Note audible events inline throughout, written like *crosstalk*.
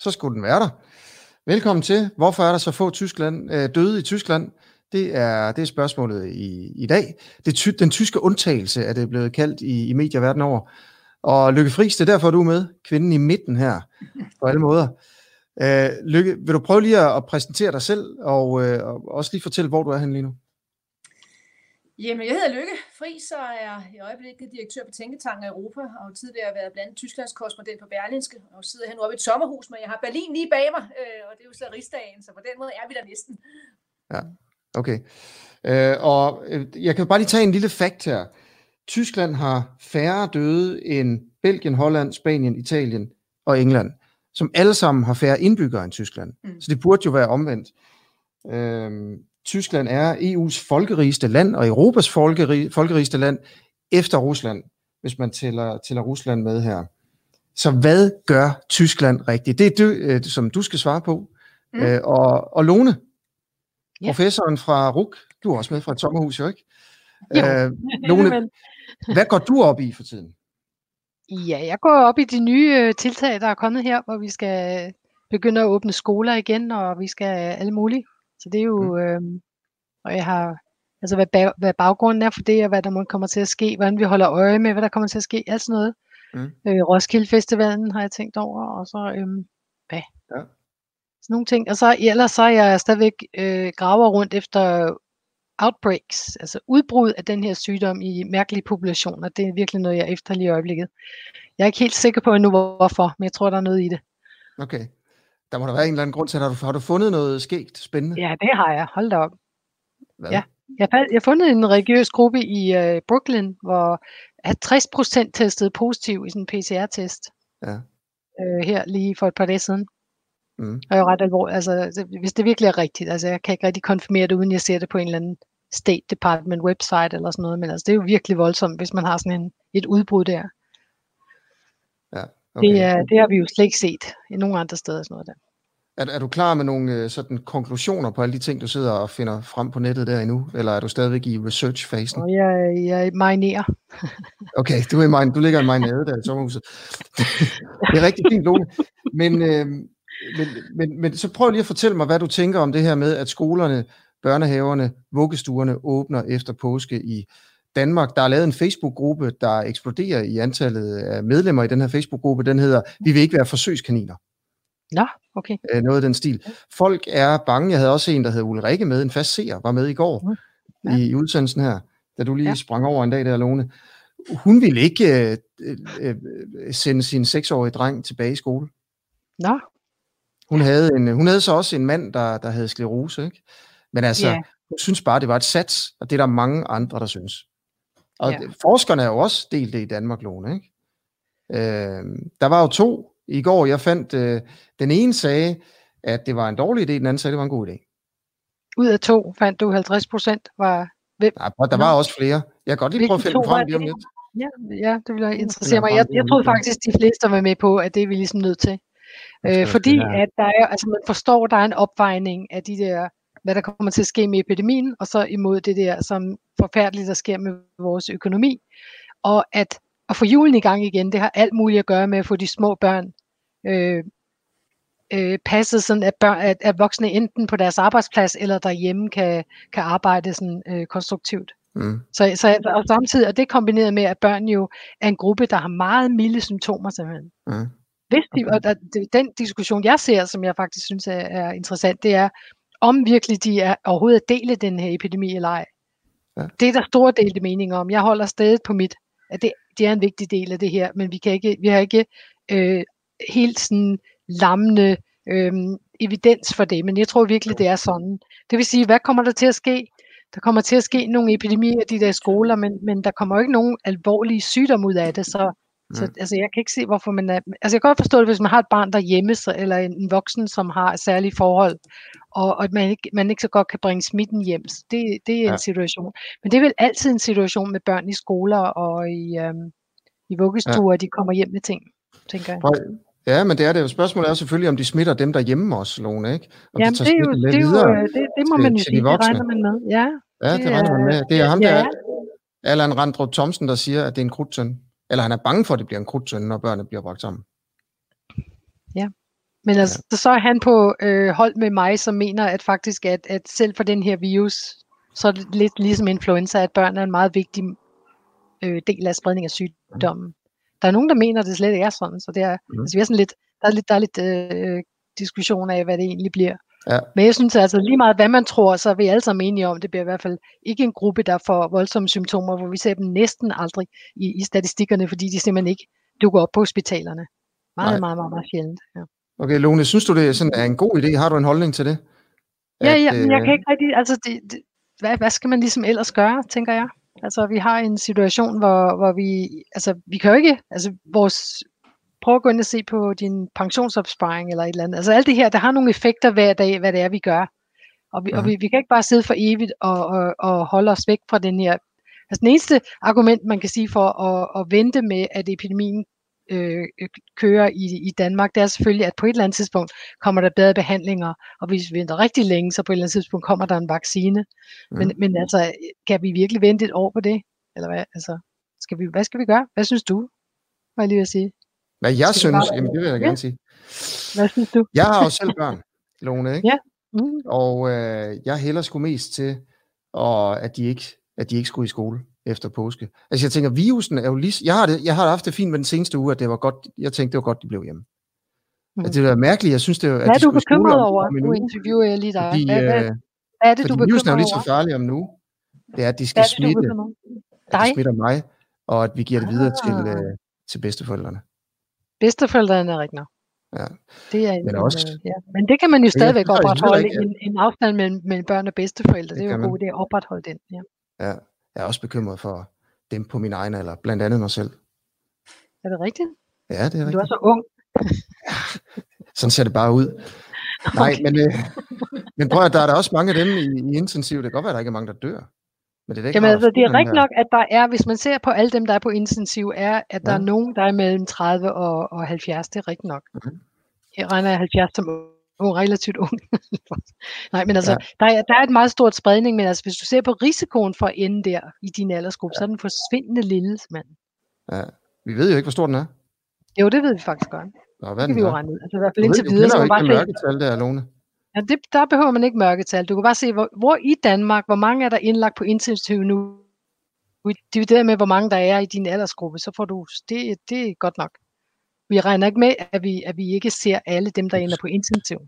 så skulle den være der. Velkommen til. Hvorfor er der så få Tyskland, øh, døde i Tyskland? Det er, det er spørgsmålet i, i dag. Det ty, den tyske undtagelse, er det blevet kaldt i, i medier verden over. Og Lykke Friis, det er derfor, du er med. Kvinden i midten her, på alle måder. Øh, Lykke, vil du prøve lige at præsentere dig selv, og, øh, og også lige fortælle, hvor du er henne lige nu? Jamen, jeg hedder Lykke Friis, og er i øjeblikket direktør på Tænketanken Europa, og tidligere været blandt Tysklands korrespondent på Berlinske, og sidder her nu oppe i et sommerhus, men jeg har Berlin lige bag mig, øh, og det er jo så rigsdagen, så på den måde er vi der næsten. Ja, okay. Øh, og øh, jeg kan bare lige tage en lille fakt her. Tyskland har færre døde end Belgien, Holland, Spanien, Italien og England, som alle sammen har færre indbyggere end Tyskland. Mm. Så det burde jo være omvendt. Øh, Tyskland er EU's folkerigeste land og Europas folkerig, folkerigeste land efter Rusland, hvis man tæller, tæller Rusland med her. Så hvad gør Tyskland rigtigt? Det er det, øh, som du skal svare på. Mm. Øh, og, og Lone, ja. professoren fra RUK, du er også med fra et sommerhus, jo ikke? Jo. Øh, *laughs* Lone, hvad går du op i for tiden? Ja, jeg går op i de nye øh, tiltag, der er kommet her, hvor vi skal begynde at åbne skoler igen, og vi skal alle mulige så det er jo, mm. øh, og jeg har, altså hvad, bag, hvad baggrunden er for det, og hvad der må kommer til at ske, hvordan vi holder øje med, hvad der kommer til at ske, alt sådan noget. Mm. Øh, Roskilde Festivalen har jeg tænkt over, og så, øh, hvad? Ja. Sådan nogle ting. Og så ellers så er jeg stadigvæk øh, graver rundt efter outbreaks, altså udbrud af den her sygdom i mærkelige populationer. Det er virkelig noget, jeg efter lige i øjeblikket. Jeg er ikke helt sikker på endnu, hvorfor, men jeg tror, der er noget i det. Okay. Der må der være en eller anden grund til, at har du, har du fundet noget skægt spændende? Ja, det har jeg. Hold da op. Hvad? Ja. Jeg, jeg har fundet en religiøs gruppe i uh, Brooklyn, hvor 60% testede positiv i sådan en PCR-test. Ja. Uh, her lige for et par dage siden. Mm. Og jeg er ret alvorligt. Altså, hvis det virkelig er rigtigt. Altså, jeg kan ikke rigtig konfirmere det, uden jeg ser det på en eller anden State Department website eller sådan noget. Men altså, det er jo virkelig voldsomt, hvis man har sådan en, et udbrud der. Ja. Okay. Det, er, det har vi jo slet ikke set i nogen andre steder. Sådan noget der. Er, er du klar med nogle øh, sådan konklusioner på alle de ting, du sidder og finder frem på nettet der endnu? Eller er du stadigvæk i research-fasen? Jeg, jeg marinerer. *laughs* okay, du, er mine, du ligger i marinade der i sommerhuset. det er rigtig fint, Lone. Men, øh, men, men, men så prøv lige at fortælle mig, hvad du tænker om det her med, at skolerne, børnehaverne, vuggestuerne åbner efter påske i Danmark. Der er lavet en Facebook-gruppe, der eksploderer i antallet af medlemmer i den her Facebook-gruppe. Den hedder Vi vil ikke være forsøgskaniner. Nå, okay. Øh, noget af den stil. Folk er bange. Jeg havde også en, der hed Ulrike med, en fast seer, var med i går ja. i, i udsendelsen her, da du lige ja. sprang over en dag der, Lone. Hun ville ikke øh, øh, sende sin seksårige dreng tilbage i skole. Nå. Hun havde, en, hun havde så også en mand, der, der havde sklerose, ikke? Men altså, ja. hun synes bare, det var et sats, og det er der mange andre, der synes. Og ja. forskerne er jo også delt det i Danmark, Lone, ikke? Øh, der var jo to i går. Jeg fandt, øh, den ene sagde, at det var en dårlig idé, den anden sagde, at det var en god idé. Ud af to fandt du 50 procent var hvem? Nej, der var også flere. Jeg kan godt lige prøve at finde frem lige om lidt. Ja, ja, det vil jeg interessere mig. Jeg, jeg troede faktisk, de fleste var med på, at det er vi ligesom nødt til. Øh, fordi at der er, altså man forstår, at der er en opvejning af de der, hvad der kommer til at ske med epidemien, og så imod det der, som forfærdeligt, der sker med vores økonomi. Og at at få julen i gang igen, det har alt muligt at gøre med at få de små børn øh, øh, passet sådan, at, børn, at, at voksne enten på deres arbejdsplads eller derhjemme kan, kan arbejde sådan øh, konstruktivt. Mm. Så, så og samtidig, og det kombineret med, at børn jo er en gruppe, der har meget milde symptomer simpelthen. Mm. Hvis de, og der, den diskussion, jeg ser, som jeg faktisk synes er, er interessant, det er, om virkelig de er overhovedet at dele den her epidemi eller ej. Ja. Det er der store delte mening om. Jeg holder stadig på mit, at det, det er en vigtig del af det her, men vi, kan ikke, vi har ikke øh, helt sådan lammende øh, evidens for det, men jeg tror virkelig, det er sådan. Det vil sige, hvad kommer der til at ske? Der kommer til at ske nogle epidemier i de der skoler, men, men der kommer jo ikke nogen alvorlige sygdom ud af det, så, så altså, jeg kan ikke se, hvorfor man er... Altså, jeg kan godt forstå det, hvis man har et barn derhjemme, så, eller en voksen, som har særlige forhold, og, og at man ikke, man ikke så godt kan bringe smitten hjem. Så det, det er ja. en situation. Men det er vel altid en situation med børn i skoler og i, øhm, i vuggestuer, ja. de kommer hjem med ting, tænker jeg. Ja, men det er det jo. Spørgsmålet er selvfølgelig, om de smitter dem derhjemme også, Lone, ikke? Om Jamen, de det, er jo, det, er jo, det, det må til, man jo sige, det regner man med. Ja, ja det, det regner man med. Det er ham, ja. der Allan Randrup Thomsen, der siger, at det er en krudtøn. Eller han er bange for, at det bliver en krudtøn, når børnene bliver bragt sammen. Ja. Men altså, ja. så er han på øh, hold med mig, som mener, at faktisk, at, at selv for den her virus, så er det lidt ligesom influenza, at børn er en meget vigtig øh, del af spredning af sygdommen. Mm. Der er nogen, der mener, at det slet ikke er sådan, så det er, mm. altså, vi er sådan lidt, der er lidt, der er lidt øh, diskussion af, hvad det egentlig bliver. Ja. Men jeg synes altså lige meget, hvad man tror, så er vi alle sammen enige om, det bliver i hvert fald ikke en gruppe, der får voldsomme symptomer, hvor vi ser dem næsten aldrig i, i statistikkerne, fordi de simpelthen ikke dukker op på hospitalerne. Meget, meget, meget, meget, meget sjældent. Ja. Okay, Lone, synes du, det er, sådan, er en god idé? Har du en holdning til det? Ja, ja, men jeg kan ikke rigtig, altså, det, det, hvad, hvad skal man ligesom ellers gøre, tænker jeg? Altså, vi har en situation, hvor, hvor vi, altså, vi kan jo ikke, altså, vores, prøv at gå ind og se på din pensionsopsparing eller et eller andet. Altså, alt det her, der har nogle effekter hver dag, hvad det er, vi gør. Og vi, ja. og vi, vi kan ikke bare sidde for evigt og, og, og holde os væk fra den her. Altså, den eneste argument, man kan sige for at, at vente med, at epidemien øh, kører i, i Danmark, det er selvfølgelig, at på et eller andet tidspunkt kommer der bedre behandlinger, og hvis vi venter rigtig længe, så på et eller andet tidspunkt kommer der en vaccine. Mm. Men, men altså, kan vi virkelig vente et år på det? Eller hvad? Altså, skal vi, hvad skal vi gøre? Hvad synes du? Hvad jeg lige vil sige? Hvad jeg skal synes, bare... jamen det vil jeg gerne ja. sige. Hvad synes du? Jeg har jo selv børn, Lone, ikke? Ja. Mm. Og øh, jeg hælder sgu mest til, og at de ikke at de ikke skulle i skole efter påske. Altså jeg tænker, virusen er jo lige... Jeg har, det, jeg har haft det fint med den seneste uge, at det var godt, jeg tænkte, det var godt, de blev hjemme. Mm. At det var mærkeligt. Jeg synes, det var, at Hvad er du bekymret over? Nu interviewer jeg lige dig. Fordi, hvad, hvad, hvad er det, du bekymret virusen er jo lige så farlig om nu. Det er, at de skal det, smitte. At de smitter mig, og at vi giver det videre ah. til, uh, til bedsteforældrene. Bedsteforældrene er rigtigt. Ja. Det er men, også, øh, ja. men det kan man jo stadigvæk opretholde, en, en afstand mellem, mellem børn og bedsteforældre. Det, det er jo god idé at opretholde den. Ja. ja. Jeg er også bekymret for dem på min egen alder, blandt andet mig selv. Er det rigtigt? Ja, det er rigtigt. Du er så ung. ja, sådan ser det bare ud. Okay. Nej, men, øh, men prøv at der er der også mange af dem i, i intensiv. Det kan godt være, at der ikke er mange, der dør. Men det er, Jamen, altså, det er rigtigt nok, at der er, hvis man ser på alle dem, der er på intensiv, er, at der ja. er nogen, der er mellem 30 og, og 70. Det er rigtigt nok. Mm-hmm. Her regner jeg 70 som ung, relativt *laughs* ung. Nej, men altså, ja. der, er, der er et meget stort spredning, men altså, hvis du ser på risikoen for at ende der i din aldersgruppe, ja. så er den forsvindende lille, mand. Ja, vi ved jo ikke, hvor stor den er. Jo, det ved vi faktisk godt. Nå, hvad det kan vi jo regne ud. Altså i hvert fald indtil videre. Du kender jo ikke mørketal der, Lone. Ja, det, der behøver man ikke mørketal. Du kan bare se, hvor, hvor i Danmark, hvor mange er der indlagt på intensiv nu, divideret med, hvor mange der er i din aldersgruppe, så får du, det, det er godt nok. Vi regner ikke med, at vi, at vi ikke ser alle dem, der ender på intensiv.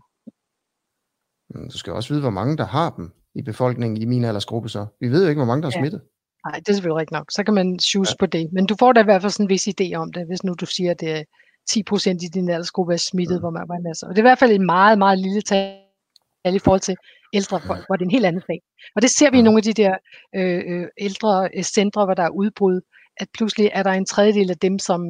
Du skal også vide, hvor mange der har dem i befolkningen i min aldersgruppe så. Vi ved jo ikke, hvor mange der er ja. smittet. Nej, det er selvfølgelig rigtigt nok. Så kan man choose ja. på det. Men du får da i hvert fald sådan en vis idé om det, hvis nu du siger, at det er 10% i din aldersgruppe er smittet, ja. hvor man var masser. Og det er i hvert fald et meget, meget lille tal i forhold til ældre folk, hvor det er en helt anden sag. Og det ser vi i nogle af de der øh, øh ældre øh, centre, hvor der er udbrud, at pludselig er der en tredjedel af dem, som,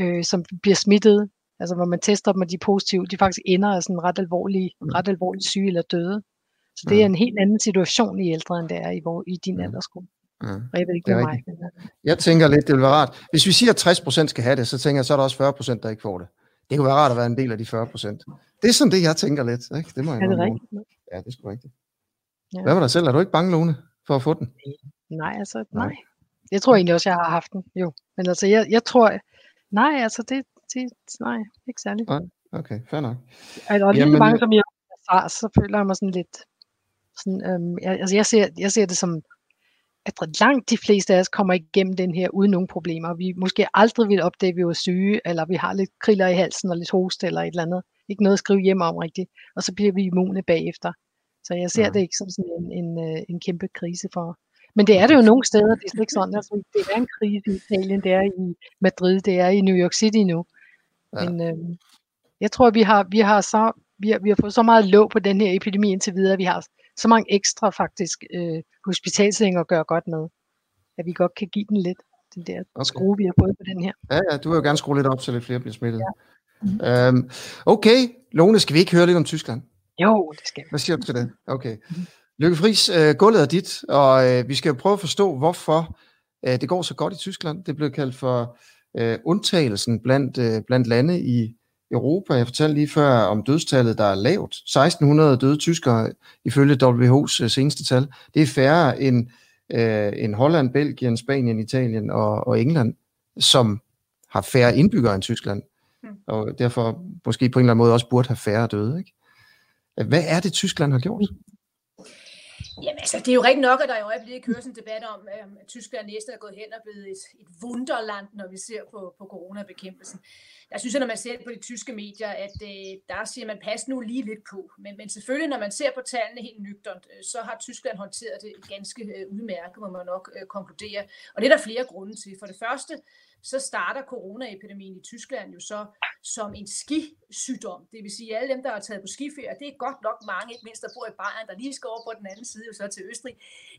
øh, som bliver smittet, altså hvor man tester dem, og de er positive, de faktisk ender af sådan ret alvorlige, mm. ret alvorligt syge eller døde. Så det er mm. en helt anden situation i ældre, end det er i, hvor, i din mm. aldersgruppe. Mm. Og jeg ved ikke, det er mig. Øh. Jeg tænker lidt, det vil være rart. Hvis vi siger, at 60% skal have det, så tænker jeg, så er der også 40%, der ikke får det. Det kunne være rart at være en del af de 40%. Det er sådan det, jeg tænker lidt. Ikke? Det må jeg er det rigtigt? Ja, det er sgu rigtigt. Ja. Hvad var der selv? Er du ikke bange, Lone, for at få den? Nej, altså, nej. Jeg tror egentlig også, jeg har haft den, jo. Men altså, jeg, jeg tror, nej, altså, det, det nej, ikke særligt. Nej, okay, fair nok. Altså, og lige Jamen, mange, som jeg har, så føler jeg mig sådan lidt, sådan, øhm, jeg, altså, jeg ser, jeg ser det som, at langt de fleste af os kommer igennem den her uden nogen problemer. Vi måske aldrig vil opdage, at vi var syge, eller vi har lidt kriller i halsen og lidt hoste eller et eller andet. Ikke noget at skrive hjem om rigtigt. Og så bliver vi immune bagefter. Så jeg ser ja. det ikke som sådan en, en, øh, en kæmpe krise for. Men det er det jo nogle steder, det er ikke sådan. Altså, det er en krise i Italien, det er i Madrid, det er i New York City nu. Ja. Men øh, jeg tror, vi har, vi har så vi har, vi har fået så meget låg på den her epidemi indtil videre, vi har så mange ekstra faktisk øh, hospitalsænger at gøre godt med, at vi godt kan give den lidt, den der okay. skrue, vi har fået på den her. Ja, ja, du vil jo gerne skrue lidt op, så lidt flere bliver smittet. Ja. Mm-hmm. Øhm, okay, Lone, skal vi ikke høre lidt om Tyskland? Jo, det skal vi. Hvad siger du til det? Okay. Mm-hmm. Lykke Friis, øh, gulvet er dit, og øh, vi skal jo prøve at forstå, hvorfor øh, det går så godt i Tyskland. Det blev kaldt for øh, undtagelsen blandt, øh, blandt lande i Europa. Jeg fortalte lige før om dødstallet, der er lavt. 1600 døde tyskere ifølge WHO's øh, seneste tal. Det er færre end, øh, end Holland, Belgien, Spanien, Italien og, og England, som har færre indbyggere end Tyskland. mm. og derfor måske på en eller anden måde også burde have færre døde. Ikke? Hvad er det, Tyskland har gjort? Jamen altså, det er jo rigtig nok, at der i øjeblikket kører sådan en debat om, øhm, at Tyskland næsten er gået hen og blevet et, et wunderland, når vi ser på, på coronabekæmpelsen. Der synes jeg, når man ser på de tyske medier, at øh, der siger man, pas nu lige lidt på. Men, men selvfølgelig, når man ser på tallene helt nøgternt, øh, så har Tyskland håndteret det ganske øh, udmærket, må man nok øh, konkludere. Og det er der flere grunde til. For det første, så starter coronaepidemien i Tyskland jo så som en skisygdom. Det vil sige, at alle dem, der har taget på skiferie, det er godt nok mange, ikke mindst der bor i Bayern, der lige skal over på den anden side, jo så til Østrig,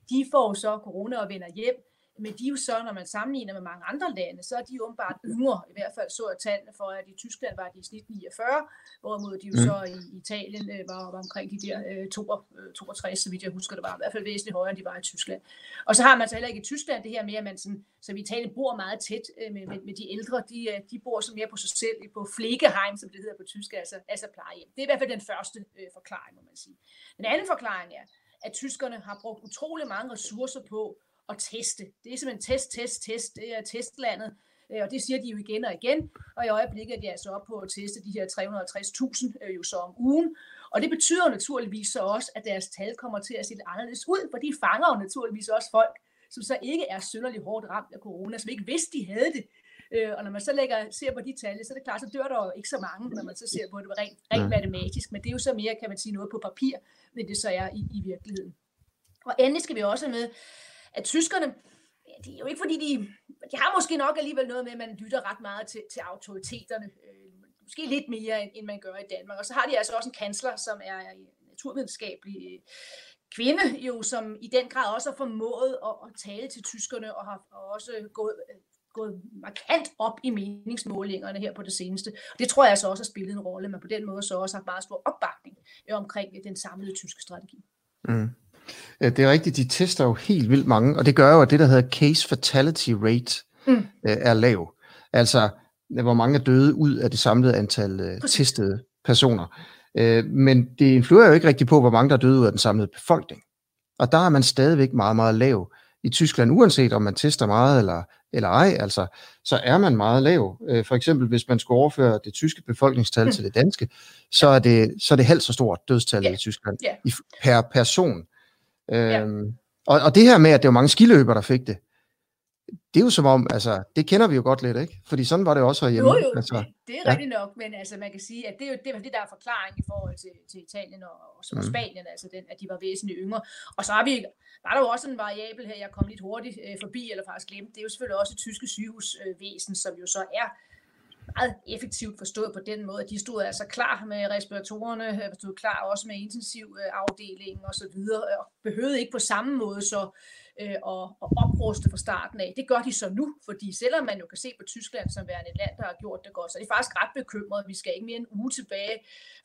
de får så corona og vender hjem men de er jo så, når man sammenligner med mange andre lande, så er de åbenbart yngre. I hvert fald så jeg tallene for, at i Tyskland var de i snit 49, hvorimod de jo mm. så i Italien øh, var, var omkring de der øh, 62, så vidt jeg husker det var, i hvert fald væsentligt højere, end de var i Tyskland. Og så har man så heller ikke i Tyskland det her med, at man sådan, så i Italien bor meget tæt øh, med, med, med, de ældre, de, øh, de bor så mere på sig selv, på Flegeheim, som det hedder på tysk, altså, altså plejehjem. Det er i hvert fald den første øh, forklaring, må man sige. Den anden forklaring er, at tyskerne har brugt utrolig mange ressourcer på at teste. Det er simpelthen test, test, test. Det er testlandet. Øh, og det siger de jo igen og igen. Og i øjeblikket er de altså op på at teste de her 360.000 øh, jo så om ugen. Og det betyder naturligvis så også, at deres tal kommer til at se lidt anderledes ud, for de fanger jo naturligvis også folk, som så ikke er synderligt hårdt ramt af corona, som ikke vidste, de havde det. Øh, og når man så lægger, ser på de tal, så er det klart, så dør der jo ikke så mange, når man så ser på det rent, rent matematisk. Men det er jo så mere, kan man sige, noget på papir, end det så er i, i virkeligheden. Og endelig skal vi også med, at tyskerne, det er jo ikke fordi, de, de har måske nok alligevel noget med, at man lytter ret meget til, til autoriteterne, øh, måske lidt mere, end, end man gør i Danmark. Og så har de altså også en kansler, som er naturvidenskabelig øh, kvinde, jo, som i den grad også har formået at, at tale til tyskerne, og har også gået, øh, gået markant op i meningsmålingerne her på det seneste. Det tror jeg altså også har spillet en rolle, men på den måde så også har meget stor opbakning øh, omkring den samlede tyske strategi. Mm. Det er rigtigt, de tester jo helt vildt mange, og det gør jo, at det, der hedder case fatality rate, mm. Øh, er lav. Altså, hvor mange er døde ud af det samlede antal uh, testede personer. Men det influerer jo ikke rigtigt på, hvor mange der er døde ud af den samlede befolkning. Og der er man stadigvæk meget, meget lav i Tyskland, uanset om man tester meget eller, eller ej, altså, så er man meget lav. For eksempel, hvis man skulle overføre det tyske befolkningstal mm. til det danske, så er det, så er det halvt så stort dødstal yeah. i Tyskland yeah. i, per person. Øhm, ja. og, og det her med, at det var mange skiløbere, der fik det, det er jo som om, altså, det kender vi jo godt lidt, ikke? Fordi sådan var det også herhjemme. Jo, jo, altså, det, det er ja. rigtigt nok, men altså, man kan sige, at det er jo det, det der er forklaring i forhold til, til Italien og, og mm. Spanien, altså den, at de var væsentligt yngre. Og så har vi, var der jo også en variabel her, jeg kom lidt hurtigt øh, forbi, eller faktisk glemt, det er jo selvfølgelig også tyske sygehusvæsen, som jo så er meget effektivt forstået på den måde, at de stod altså klar med respiratorerne, øh, stod klar også med intensivafdelingen øh, og så videre, og behøvede ikke på samme måde så øh, og, og opruste fra starten af. Det gør de så nu, fordi selvom man jo kan se på Tyskland som værende et land, der har gjort det godt, så er de faktisk ret bekymrede. Vi skal ikke mere en uge tilbage,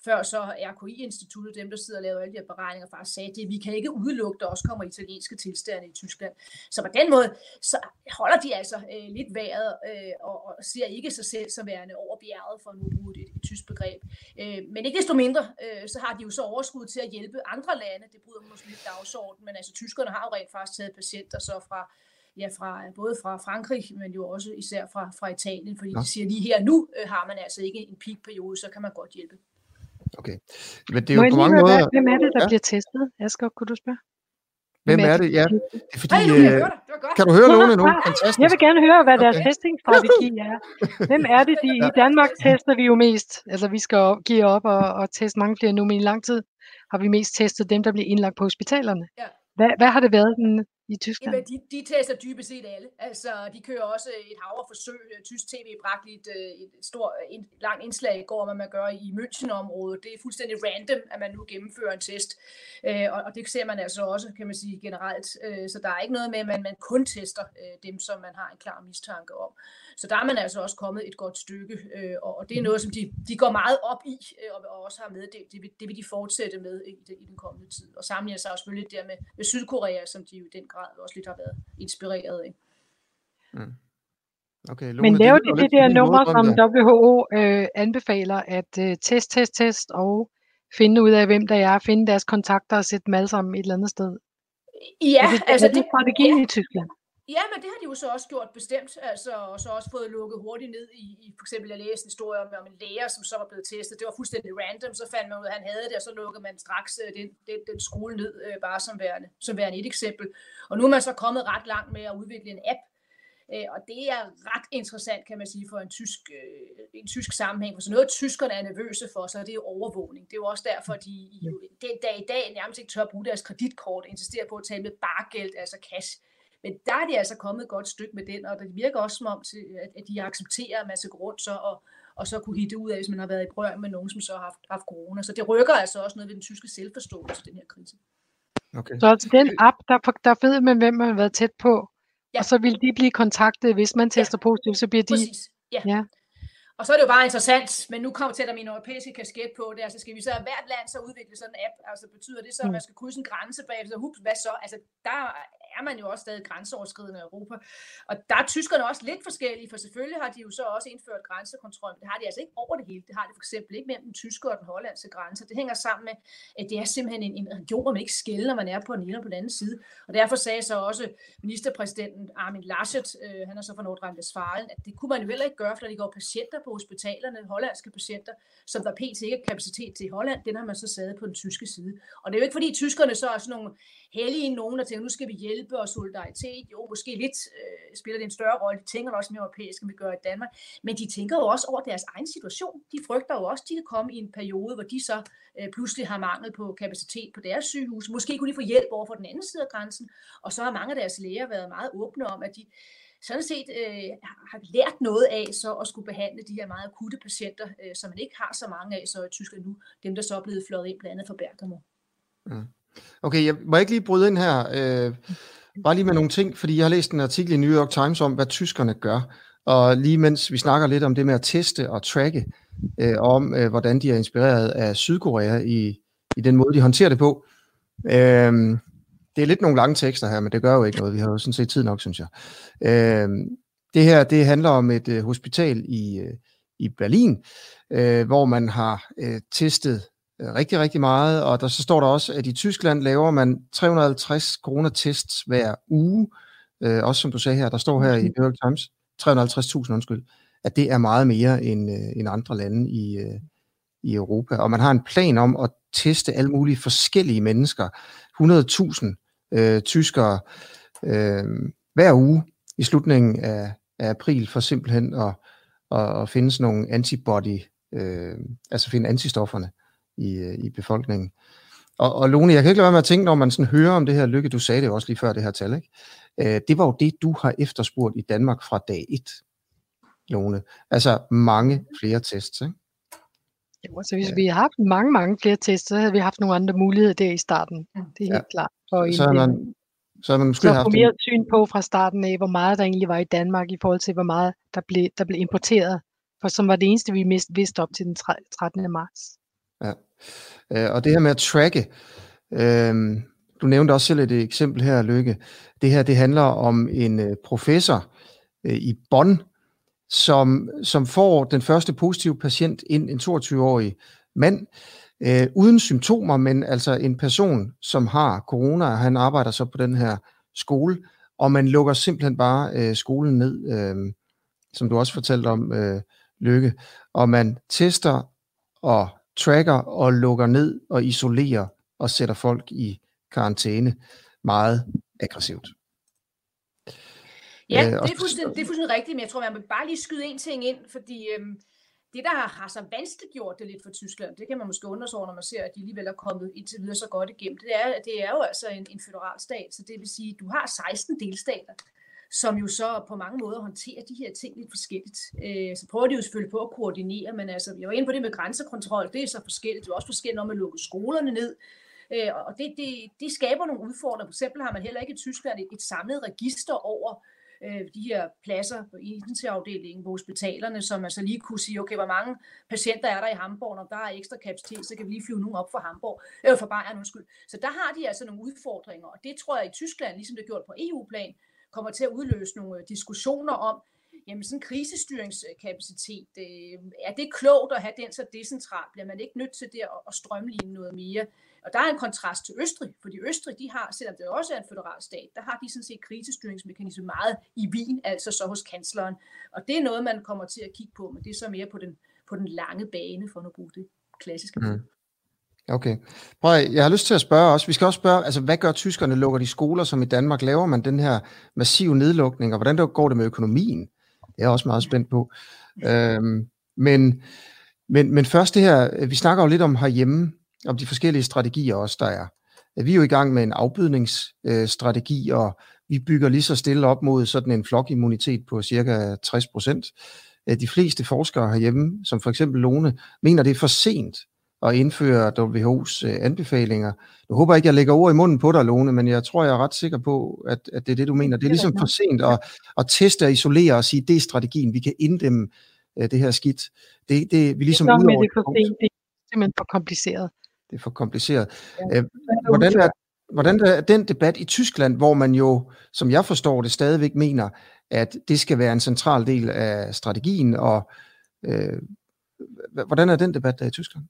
før så RKI-instituttet, dem der sidder og laver alle de her beregninger, faktisk sagde, at vi kan ikke udelukke, at der også kommer italienske tilstande i Tyskland. Så på den måde, så holder de altså øh, lidt vejret øh, og, og ser ikke sig selv som værende over bjerget, for at nu bruge et, et tysk begreb. Øh, men ikke desto mindre, øh, så har de jo så overskud til at hjælpe andre lande. Det bryder måske lidt dagsorden, men altså tyskerne har jo rent faktisk taget patienter så fra, ja, fra, både fra Frankrig, men jo også især fra, fra Italien, fordi ja. de siger lige her nu øh, har man altså ikke en peakperiode, så kan man godt hjælpe. Okay, men det er jo Må på mange måder... Hvem er det, der ja? bliver testet? Asger, kunne du spørge? Hvem er det? Ja, det er fordi, Ej, øh, kan du høre Lone nu? Fantastisk. Jeg vil gerne høre, hvad deres okay. testingstrategi er. Hvem er det, de, i Danmark tester vi jo mest? Altså, vi skal give op og, og teste mange flere nu, men i lang tid har vi mest testet dem, der bliver indlagt på hospitalerne. Ja. Hvad, hvad har det været den i Tyskland? Jamen, de, de tester dybest set alle. Altså, de kører også et hav af forsøg. Tysk TV bragte et, øh, et stort, en, langt indslag i går, hvad man gør i München-området. Det er fuldstændig random, at man nu gennemfører en test. Øh, og, og det ser man altså også, kan man sige, generelt. Øh, så der er ikke noget med, at man, man kun tester øh, dem, som man har en klar mistanke om. Så der er man altså også kommet et godt stykke, øh, og, og det er noget, som de, de går meget op i, øh, og, og også har med. Det, det, vil, det vil de fortsætte med i, det, i den kommende tid. Og sammenligner sig også selvfølgelig der med, med Sydkorea, som de jo i den grad også lidt har været inspireret af. Mm. Okay, Lone, Men laver de det, det der nummer, som WHO øh, anbefaler, at øh, test, test, test og finde ud af, hvem der er, finde deres kontakter og sætte dem alle sammen et eller andet sted? Ja, er det, altså er det, det strategien ja. i Tyskland? Ja, men det har de jo så også gjort bestemt, altså, og så også fået lukket hurtigt ned i, i for eksempel, jeg læste en historie om, om en læger, som så var blevet testet. Det var fuldstændig random, så fandt man ud af, at han havde det, og så lukkede man straks øh, den, den, den skole ned, øh, bare som værende, som værende et eksempel. Og nu er man så kommet ret langt med at udvikle en app, øh, og det er ret interessant, kan man sige, for en tysk, øh, en tysk sammenhæng. For så noget, tyskerne er nervøse for, så er det overvågning. Det er jo også derfor, de i, det, der i dag nærmest ikke tør at bruge deres kreditkort, insisterer på at tage med bargeld, altså cash men der er de altså kommet et godt stykke med den, og det virker også som om, at de accepterer, at man skal gå rundt så og, og så kunne hitte ud af, hvis man har været i brør med nogen, som så har haft, haft corona. Så det rykker altså også noget ved den tyske selvforståelse, den her krise. Okay. Så altså den app, der, der ved man, hvem man har været tæt på, ja. og så vil de blive kontaktet, hvis man tester ja. positivt, så bliver de... Præcis. Ja. ja. Og så er det jo bare interessant, men nu kommer til at min europæiske kasket på, det altså skal vi så hvert land så udvikle sådan en app, altså betyder det så, at mm. man skal krydse en grænse bagefter, hups, hvad så? Altså der er man jo også stadig grænseoverskridende i Europa. Og der er tyskerne også lidt forskellige, for selvfølgelig har de jo så også indført grænsekontrol, men det har de altså ikke over det hele. Det har de for eksempel ikke mellem den tyske og den hollandske grænse. Det hænger sammen med, at det er simpelthen en, en region, hvor man ikke skælder, når man er på den ene og på den anden side. Og derfor sagde så også ministerpræsidenten Armin Laschet, øh, han er så fra Nordrhein-Westfalen, at det kunne man jo heller ikke gøre, for de går patienter på hospitalerne, hollandske patienter, som der pt. ikke er kapacitet til i Holland, den har man så sad på den tyske side. Og det er jo ikke fordi tyskerne så er sådan nogle hellige nogen, der tænker, nu skal vi hjælpe og solidaritet. Jo, måske lidt øh, spiller det en større rolle. De tænker også mere europæisk, end vi gør i Danmark. Men de tænker jo også over deres egen situation. De frygter jo også, at de kan komme i en periode, hvor de så øh, pludselig har mangel på kapacitet på deres sygehus. Måske kunne de få hjælp over for den anden side af grænsen. Og så har mange af deres læger været meget åbne om, at de sådan set øh, har lært noget af så at skulle behandle de her meget akutte patienter, øh, som man ikke har så mange af så i Tyskland nu. Dem, der så er blevet fløjet ind blandt andet fra Bergamo. Mm. Okay, jeg må ikke lige bryde ind her, øh, bare lige med nogle ting, fordi jeg har læst en artikel i New York Times om, hvad tyskerne gør, og lige mens vi snakker lidt om det med at teste og tracke, øh, om øh, hvordan de er inspireret af Sydkorea i, i den måde, de håndterer det på. Øh, det er lidt nogle lange tekster her, men det gør jo ikke noget. Vi har jo sådan set tid nok, synes jeg. Øh, det her, det handler om et øh, hospital i, øh, i Berlin, øh, hvor man har øh, testet rigtig, rigtig meget, og der så står der også, at i Tyskland laver man 350 kroner tests hver uge, øh, også som du sagde her, der står her i New York Times, 350.000 undskyld, at det er meget mere end, øh, end andre lande i, øh, i Europa, og man har en plan om at teste alle mulige forskellige mennesker, 100.000 øh, tyskere øh, hver uge i slutningen af, af april, for simpelthen at, at, at finde sådan nogle antibody, øh, altså finde antistofferne i, øh, i befolkningen. Og, og Lone, jeg kan ikke lade være med at tænke, når man sådan hører om det her lykke, du sagde det også lige før det her tal, ikke? Øh, det var jo det, du har efterspurgt i Danmark fra dag 1, Lone. Altså mange flere tests, ikke? Jo, så hvis ja. vi har haft mange, mange flere tests, så havde vi haft nogle andre muligheder der i starten. Det er helt ja. klart. For så, har man, så har man måske så haft mere en... syn på fra starten af, hvor meget der egentlig var i Danmark i forhold til, hvor meget der blev, der blev importeret. For som var det eneste, vi vidste op til den 13. marts. Ja. Øh, og det her med at tracke, øh, du nævnte også selv et eksempel her, Lykke. Det her, det handler om en øh, professor øh, i Bonn, som, som får den første positive patient ind, en 22-årig mand, øh, uden symptomer, men altså en person, som har corona, og han arbejder så på den her skole, og man lukker simpelthen bare øh, skolen ned, øh, som du også fortalte om, øh, Lykke, og man tester og tracker og lukker ned og isolerer og sætter folk i karantæne meget aggressivt. Ja, øh, det, er fuldstændig, det er fuldstændig rigtigt, men jeg tror, man vil bare lige skyde en ting ind, fordi øhm, det, der har så vanskeligt gjort det lidt for Tyskland, det kan man måske undre sig over, når man ser, at de alligevel er kommet indtil videre så godt igennem, det er, det er jo altså en, en federal stat, så det vil sige, at du har 16 delstater, som jo så på mange måder håndterer de her ting lidt forskelligt. Øh, så prøver de jo selvfølgelig på at koordinere, men altså, vi var inde på det med grænsekontrol, det er så forskelligt. Det er også forskelligt når man lukker skolerne ned. Øh, og det, det, det skaber nogle udfordringer. For eksempel har man heller ikke i Tyskland et, et samlet register over øh, de her pladser på intensivafdelingen på hospitalerne, som man så lige kunne sige, okay, hvor mange patienter er der i Hamburg, når der er ekstra kapacitet, så kan vi lige flyve nogen op fra Hamburg, eller øh, fra Bayern, undskyld. Så der har de altså nogle udfordringer, og det tror jeg i Tyskland, ligesom det er gjort på EU-plan, kommer til at udløse nogle diskussioner om, jamen sådan krisestyringskapacitet, øh, er det klogt at have den så decentralt? Bliver man ikke nødt til det at, at strømligne noget mere? Og der er en kontrast til Østrig, fordi Østrig, de har, selvom det også er en federal stat, der har de sådan set krisestyringsmekanisme meget i Wien, altså så hos kansleren. Og det er noget, man kommer til at kigge på, men det er så mere på den, på den lange bane, for at bruge det klassiske. Mm. Okay. Prøv, jeg har lyst til at spørge også, vi skal også spørge, altså hvad gør tyskerne? Lukker de skoler som i Danmark? Laver man den her massive nedlukning, og hvordan går det med økonomien? Det er jeg også meget spændt på. Øhm, men, men, men først det her, vi snakker jo lidt om herhjemme, om de forskellige strategier også, der er. Vi er jo i gang med en afbydningsstrategi, og vi bygger lige så stille op mod sådan en flokimmunitet på cirka 60 procent. De fleste forskere herhjemme, som for eksempel Lone, mener, det er for sent at indføre WHO's øh, anbefalinger. Jeg håber ikke, jeg lægger ord i munden på dig, Lone, men jeg tror, jeg er ret sikker på, at, at det er det, du mener. Det er ligesom for sent at, at teste og isolere og sige, det er strategien, vi kan inddæmme uh, det her skidt. Det, det, vi ligesom det er, det er for sent, det er simpelthen for kompliceret. Det er for kompliceret. Ja, hvordan, er, hvordan er den debat i Tyskland, hvor man jo, som jeg forstår det, stadigvæk mener, at det skal være en central del af strategien, og øh, hvordan er den debat der i Tyskland?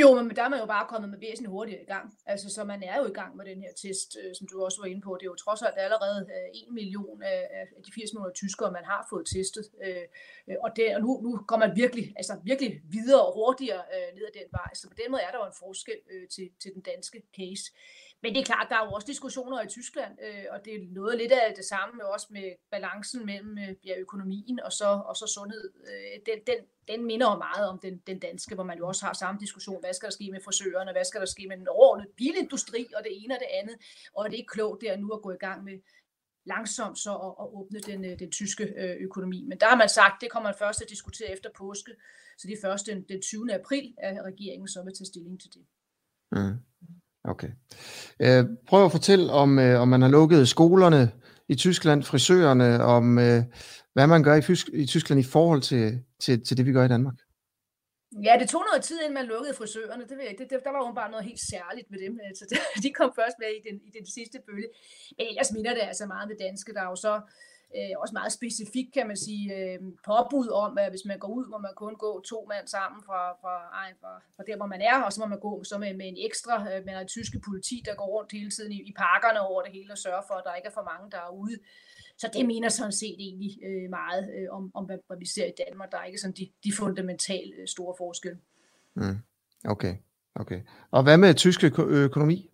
Jo, men der er man jo bare kommet med væsentligt hurtigere i gang. Altså, så man er jo i gang med den her test, øh, som du også var inde på. Det er jo trods alt allerede øh, 1 million af, af de 80 millioner tyskere, man har fået testet. Øh, og, det, og nu, nu går man virkelig, altså virkelig videre og hurtigere øh, ned ad den vej. Så på den måde er der jo en forskel øh, til, til den danske case. Men det er klart, der er jo også diskussioner i Tyskland, øh, og det er noget lidt af det samme med også med balancen mellem øh, ja, økonomien og så, og så sundhed. Øh, den, den, den minder jo meget om den, den danske, hvor man jo også har samme diskussion. Hvad skal der ske med frisørerne? Hvad skal der ske med den overordnede bilindustri og det ene og det andet? Og det er klogt der nu at gå i gang med langsomt så at, at åbne den, øh, den tyske øh, økonomi. Men der har man sagt, det kommer man først at diskutere efter påske. Så det er først den, den 20. april, at regeringen så vil tage stilling til det. Mm. Okay. Øh, prøv at fortælle, om, øh, om man har lukket skolerne i Tyskland, frisørerne, om øh, hvad man gør i, Fysk- i Tyskland i forhold til, til, til det, vi gør i Danmark. Ja, det tog noget tid, inden man lukkede frisørerne. Det ved jeg ikke. Det, det, der var jo bare noget helt særligt med dem. Øh, altså, det, *laughs* de kom først med i den, i den sidste bølge. Men ellers minder det altså meget med danske. Der er jo så øh, Øh, også meget specifikt, kan man sige, øh, påbud om, at hvis man går ud, må man kun gå to mand sammen fra, fra, ej, fra, fra der, hvor man er, og så må man gå så med, med en ekstra, øh, med en tyske politi, der går rundt hele tiden i, i parkerne over det hele og sørger for, at der ikke er for mange, der er ude. Så det mener sådan set egentlig øh, meget øh, om, om hvad, hvad vi ser i Danmark. Der er ikke sådan de, de fundamentale øh, store forskelle. Mm. Okay, okay. Og hvad med tysk økonomi?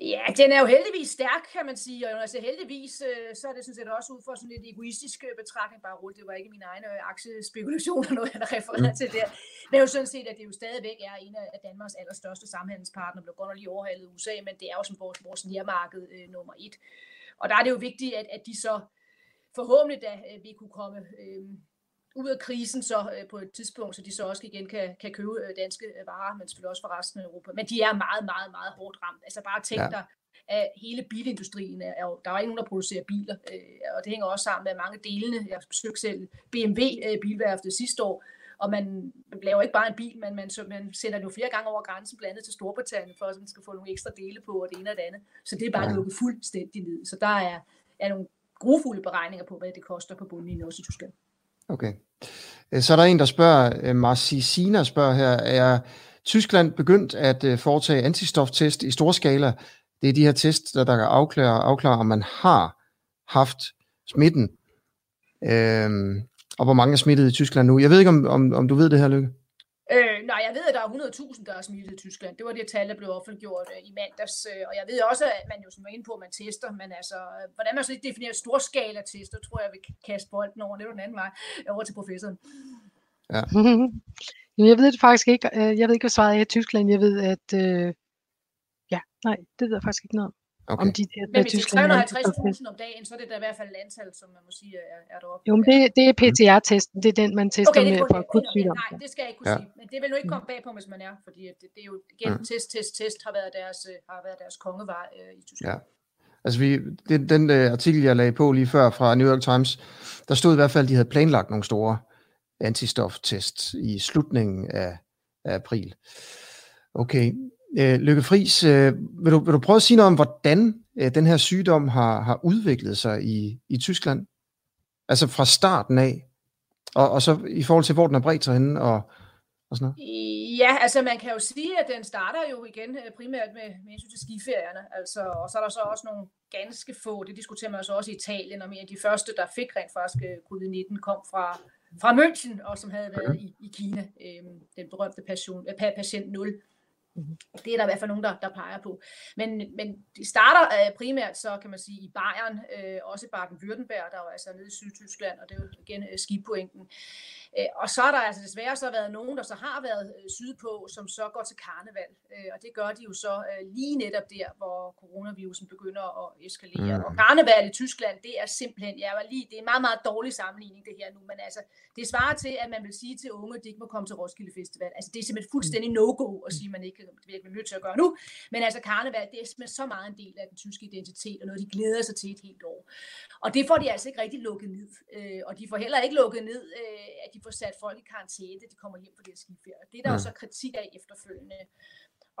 Ja, den er jo heldigvis stærk, kan man sige, og altså heldigvis, øh, så er det sådan set også ud fra sådan lidt egoistisk øh, betragtning, bare roligt, det var ikke min egen øh, aktiespekulationer, *laughs* noget jeg refererer til der, men jo sådan set, at det jo stadigvæk er en af Danmarks allerstørste samhandelspartnere, blev godt nok lige overhalet i USA, men det er jo som vores, vores nærmarked øh, nummer et. Og der er det jo vigtigt, at, at de så forhåbentlig da øh, vi kunne komme øh, ud af krisen så øh, på et tidspunkt, så de så også igen kan, kan købe øh, danske øh, varer, men selvfølgelig også for resten af Europa. Men de er meget, meget, meget hårdt ramt. Altså bare tænk ja. dig, at hele bilindustrien er jo, der er ikke nogen, der producerer biler, øh, og det hænger også sammen med mange delene. Jeg besøgte selv BMW øh, bilværftet sidste år, og man laver ikke bare en bil, men man, så, man sender den jo flere gange over grænsen, blandt andet til Storbritannien, for at man skal få nogle ekstra dele på, og det ene og det andet. Så det er bare ja. lukket fuldstændig ned. Så der er, er nogle grufulde beregninger på, hvad det koster på bundlinjen også i Tyskland. Okay. Øh, så er der en, der spørger, øh, Marci Sina spørger her, er Tyskland begyndt at øh, foretage antistoftest i stor skala? Det er de her test, der, der kan afklare, afklare, om man har haft smitten. Øhm, og hvor mange er smittet i Tyskland nu. Jeg ved ikke, om, om, om du ved det her, Lykke? Øh, nej, jeg ved, at der er 100.000, der er smittet i Tyskland. Det var det tal, der blev offentliggjort øh, i mandags. Øh, og jeg ved også, at man jo som var inde på, at man tester, men altså, øh, hvordan man så ikke definerer storskala-tester, tror jeg, vil kaste bolden over, det den anden vej, over til professoren. Ja. *laughs* jeg ved det faktisk ikke. Jeg ved ikke, hvad svaret er i Tyskland. Jeg ved, at... Øh, ja, nej, det ved jeg faktisk ikke noget om. Okay. Om de der, men hvis det er 350.000 om dagen, så er det da i hvert fald et antal, som man må sige er, er deroppe. Jo, men det, det er PCR-testen. Det er den, man tester okay, med for akut sygdom. Nej, det skal jeg ikke kunne ja. sige. Men det vil nu ikke komme bag på, hvis man er, fordi det, det er jo igen, mm. test, test, test har været deres, øh, har været deres kongevej øh, i Tyskland. Ja. Altså vi, den, den uh, artikel, jeg lagde på lige før fra New York Times, der stod i hvert fald, at de havde planlagt nogle store antistoftests i slutningen af, af april. Okay, Øh, Lykke Friis, øh, vil, du, vil du prøve at sige noget om, hvordan øh, den her sygdom har, har udviklet sig i, i Tyskland? Altså fra starten af, og, og så i forhold til, hvor den er bredt sig henne, og, og sådan noget? Ja, altså man kan jo sige, at den starter jo igen øh, primært med, med hensyn til skiferierne, altså, og så er der så også nogle ganske få, det diskuterer man så også i Italien, om en af de første, der fik rent faktisk øh, covid-19, kom fra, fra München, og som havde været i, i Kina, øh, den berømte patient, øh, patient 0. Mm-hmm. Det er der i hvert fald nogen, der, der peger på. Men, men det starter øh, primært så, kan man sige, i Bayern, øh, også Baden-Württemberg, der er jo altså nede i Sydtyskland, og det er jo igen øh, skipointen. Øh, og så er der altså desværre så været nogen, der så har været øh, sydpå, som så går til karneval. Øh, og det gør de jo så lige netop der, hvor coronavirusen begynder at eskalere. Mm. Og karneval i Tyskland, det er simpelthen, jeg var lige, det er en meget, meget dårlig sammenligning det her nu, men altså, det svarer til, at man vil sige til unge, at de ikke må komme til Roskilde Festival. Altså, det er simpelthen fuldstændig no-go at sige, at man ikke er nødt til at gøre nu. Men altså, karneval, det er simpelthen så meget en del af den tyske identitet, og noget, de glæder sig til et helt år. Og det får de altså ikke rigtig lukket ned. Og de får heller ikke lukket ned, at de får sat folk i karantæne, de kommer hjem på det skiferie. Det er der ja. jo så kritik af efterfølgende.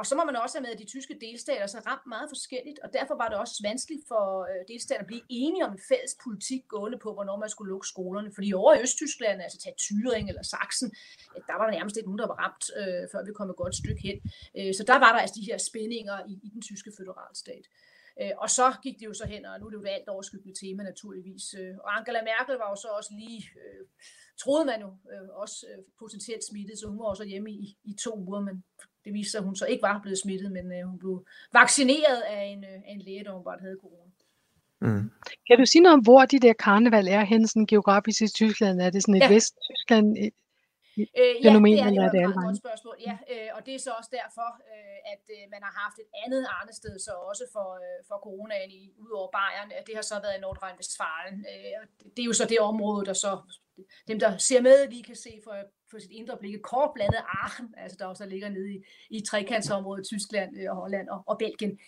Og så må man også have med, at de tyske delstater så ramt meget forskelligt, og derfor var det også vanskeligt for øh, delstaterne at blive enige om en fælles politik gående på, hvornår man skulle lukke skolerne. Fordi over i Østtyskland, altså tage Thüringen eller Sachsen, der var der nærmest ikke nogen, der var ramt, øh, før vi kom et godt stykke hen. Øh, så der var der altså de her spændinger i, i den tyske føderalstat. Øh, og så gik det jo så hen, og nu er det jo alt overskyggende tema naturligvis. Øh, og Angela Merkel var jo så også lige, øh, troede man jo øh, også potentielt smittet, så hun var også hjemme i, i to uger, men det viste sig, at hun så ikke var blevet smittet, men øh, hun blev vaccineret af en, øh, af en læge, der hun bare havde corona. Mm. Kan du sige noget om, hvor de der karneval er hen sådan geografisk i Tyskland? Er det sådan et ja. Vest-Tyskland, Øh, ja, fænomen, det er, eller det er et godt spørgsmål. Ja, øh, og det er så også derfor, øh, at øh, man har haft et andet arnested så også for, øh, for coronaen i, ud over Bayern. Det har så været i Nordrhein-Westfalen. Øh, det er jo så det område, der så dem, der ser med, lige kan se for, for sit indre blik kort blandet Aachen, *laughs* altså der også ligger nede i, i trekantsområdet Tyskland og Holland og, og Belgien.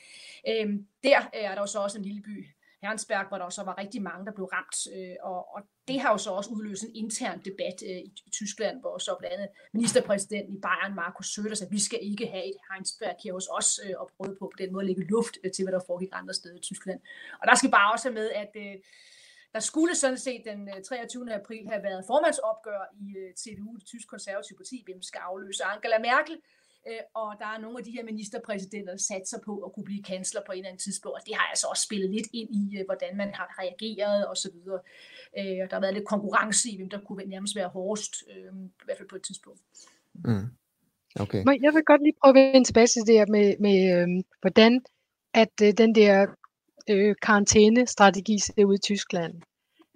Øh, der er der jo så også en lille by, Herrensberg, hvor der også var rigtig mange, der blev ramt. Øh, og, og det har jo så også udløst en intern debat øh, i, i Tyskland, hvor så blandt andet ministerpræsidenten i Bayern, Markus Söder, sagde, at vi skal ikke have et Heinsberg her hos os, øh, og prøve på på den måde at lægge luft øh, til, hvad der foregik andre steder i Tyskland. Og der skal bare også have med, at øh, der skulle sådan set den øh, 23. April have været formandsopgør i øh, CDU, det tyske konservative parti, hvem skal afløse Angela Merkel, og der er nogle af de her ministerpræsidenter, der satser på at kunne blive kansler på en eller anden tidspunkt, og det har altså også spillet lidt ind i, hvordan man har reageret osv. Der har været lidt konkurrence i, hvem der kunne nærmest være hårdest, i hvert fald på et tidspunkt. Mm. Okay. Men jeg vil godt lige prøve at vende tilbage til det her med, med øh, hvordan at øh, den der øh, karantænestrategi ser ud i Tyskland.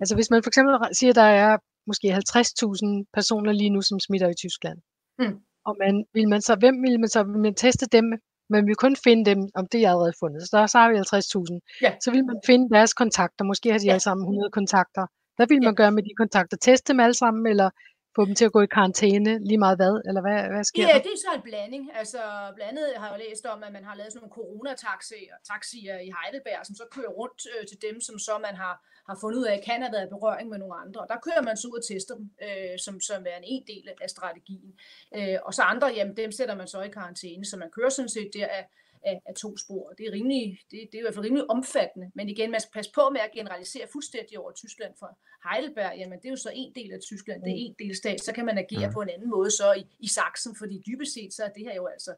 Altså hvis man for eksempel siger, at der er måske 50.000 personer lige nu, som smitter i Tyskland. Mm. Og man, vil man så, hvem vil man så vil man teste dem? Man vil kun finde dem, om det er allerede fundet. Så der så har vi 50.000. Ja. Så vil man finde deres kontakter. Måske har de ja. alle sammen 100 kontakter. Hvad vil man ja. gøre med de kontakter? Teste dem alle sammen, eller få dem til at gå i karantæne, lige meget hvad, eller hvad, hvad sker ja, der? det er så en blanding. Altså, blandt andet har jeg læst om, at man har lavet sådan nogle coronataxier taxier i Heidelberg, som så kører rundt øh, til dem, som så man har, har fundet ud af, kan have været i berøring med nogle andre. Og der kører man så ud og tester dem, øh, som, som er en, en del af strategien. Øh, og så andre, jamen dem sætter man så i karantæne, så man kører sådan set der af, af, af to spor. Det er, rimelig, det, det er i hvert fald rimelig omfattende, men igen, man skal passe på med at generalisere fuldstændig over Tyskland for Heidelberg, jamen det er jo så en del af Tyskland, det er en delstat, så kan man agere på en anden måde så i, i Sachsen, fordi dybest set så er det her jo altså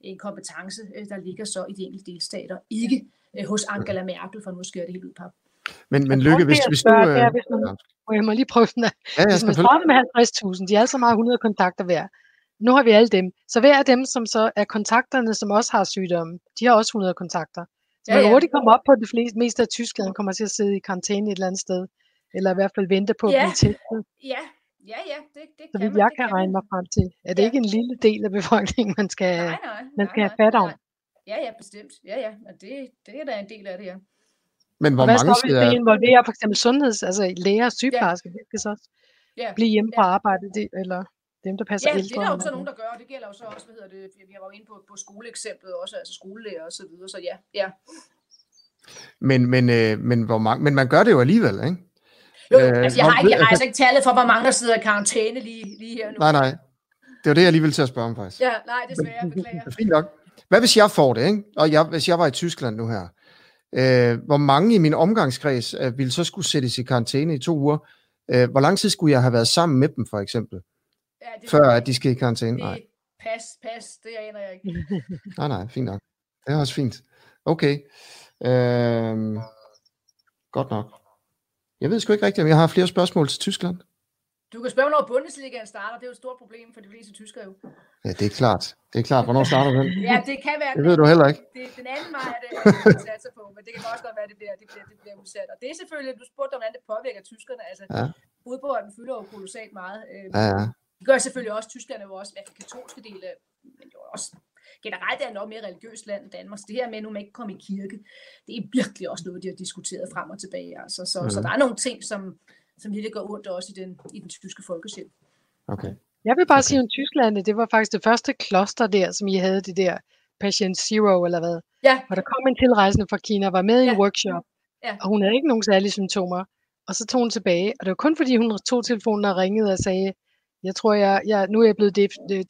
en kompetence, øh, der ligger så i de enkelte delstater, ikke øh, hos Angela Merkel, for nu skal det helt ud på. Men, men Lykke, hvis, hvis du... Øh, der, hvis man, jeg må lige prøve den der. Ja, hvis man starter med 50.000, de er altså meget 100 kontakter hver, nu har vi alle dem. Så hver af dem, som så er kontakterne, som også har sygdomme, de har også 100 kontakter. Så ja, man kan ja. hurtigt komme op på det fleste, meste af Tyskland, kommer til at sidde i karantæne et eller andet sted. Eller i hvert fald vente på at ja. blive testet. Ja, ja, ja, det, det så kan man. jeg kan, kan regne mig frem til, er det ja. ikke en lille del af befolkningen, man skal, nej, nej, man skal nej, have fat om? Ja, ja, bestemt. Ja, ja, og det, det er da en del af det, ja. Men hvor og hvad mange skal... Hvad det involverer for eksempel sundheds, altså læger og sygeplejersker, ja. det skal så også ja. blive hjemme på ja. arbejde, det, eller dem, der passer ja, ældre. det er der jo så nogen, der gør, og det gælder jo så også, hvad hedder det, vi har været inde på, på skoleeksemplet også, altså skolelærer og så videre, så ja, ja. Men, men, øh, men, hvor mange, men man gør det jo alligevel, ikke? Jo, øh, altså jeg har, ikke, jeg har altså ikke tallet for, hvor mange der sidder i karantæne lige, lige her nu. Nej, nej. Det var det, jeg lige ville til at spørge om, faktisk. Ja, nej, desværre, beklager. *laughs* Fint nok. Hvad hvis jeg får det, ikke? Og jeg, hvis jeg var i Tyskland nu her, øh, hvor mange i min omgangskreds øh, ville så skulle sættes i karantæne i to uger, Øh, hvor lang tid skulle jeg have været sammen med dem, for eksempel? Ja, det før at de skal i karantæne? Nej. Pas, pas, det aner jeg ikke. *laughs* nej, nej, fint nok. Det er også fint. Okay. Øhm, godt nok. Jeg ved sgu ikke rigtigt, om jeg har flere spørgsmål til Tyskland. Du kan spørge, når Bundesligaen starter. Det er jo et stort problem for de fleste tyskere jo. Ja, det er klart. Det er klart. Hvornår starter den? ja, det kan være. *laughs* Det ved du heller ikke. Det, den anden vej er det, at det *laughs* på, men det kan også godt være, at det bliver, det bliver, det bliver udsat. Og det er selvfølgelig, du spurgte om, hvordan det påvirker tyskerne. Altså, ja. fodbolden fylder jo kolossalt meget. Øh, ja, ja. Det gør selvfølgelig også Tyskland, jo også, i hvert fald katolske dele, men jo også generelt er det nok mere religiøst land end Danmark. Så det her med, at nu man ikke kommer i kirke, det er virkelig også noget, de har diskuteret frem og tilbage. Altså, så, mm. så der er nogle ting, som, som virkelig går ondt også i den, i den tyske folkesjæl. Okay. Jeg vil bare okay. sige om Tyskland, det var faktisk det første kloster der, som I havde det der Patient Zero, eller hvad? Ja. Hvor der kom en tilrejsende fra Kina, var med ja. i en workshop, ja. og hun havde ikke nogen særlige symptomer. Og så tog hun tilbage, og det var kun fordi, hun tog telefonen og ringede og sagde, jeg tror, jeg, jeg, nu er jeg blevet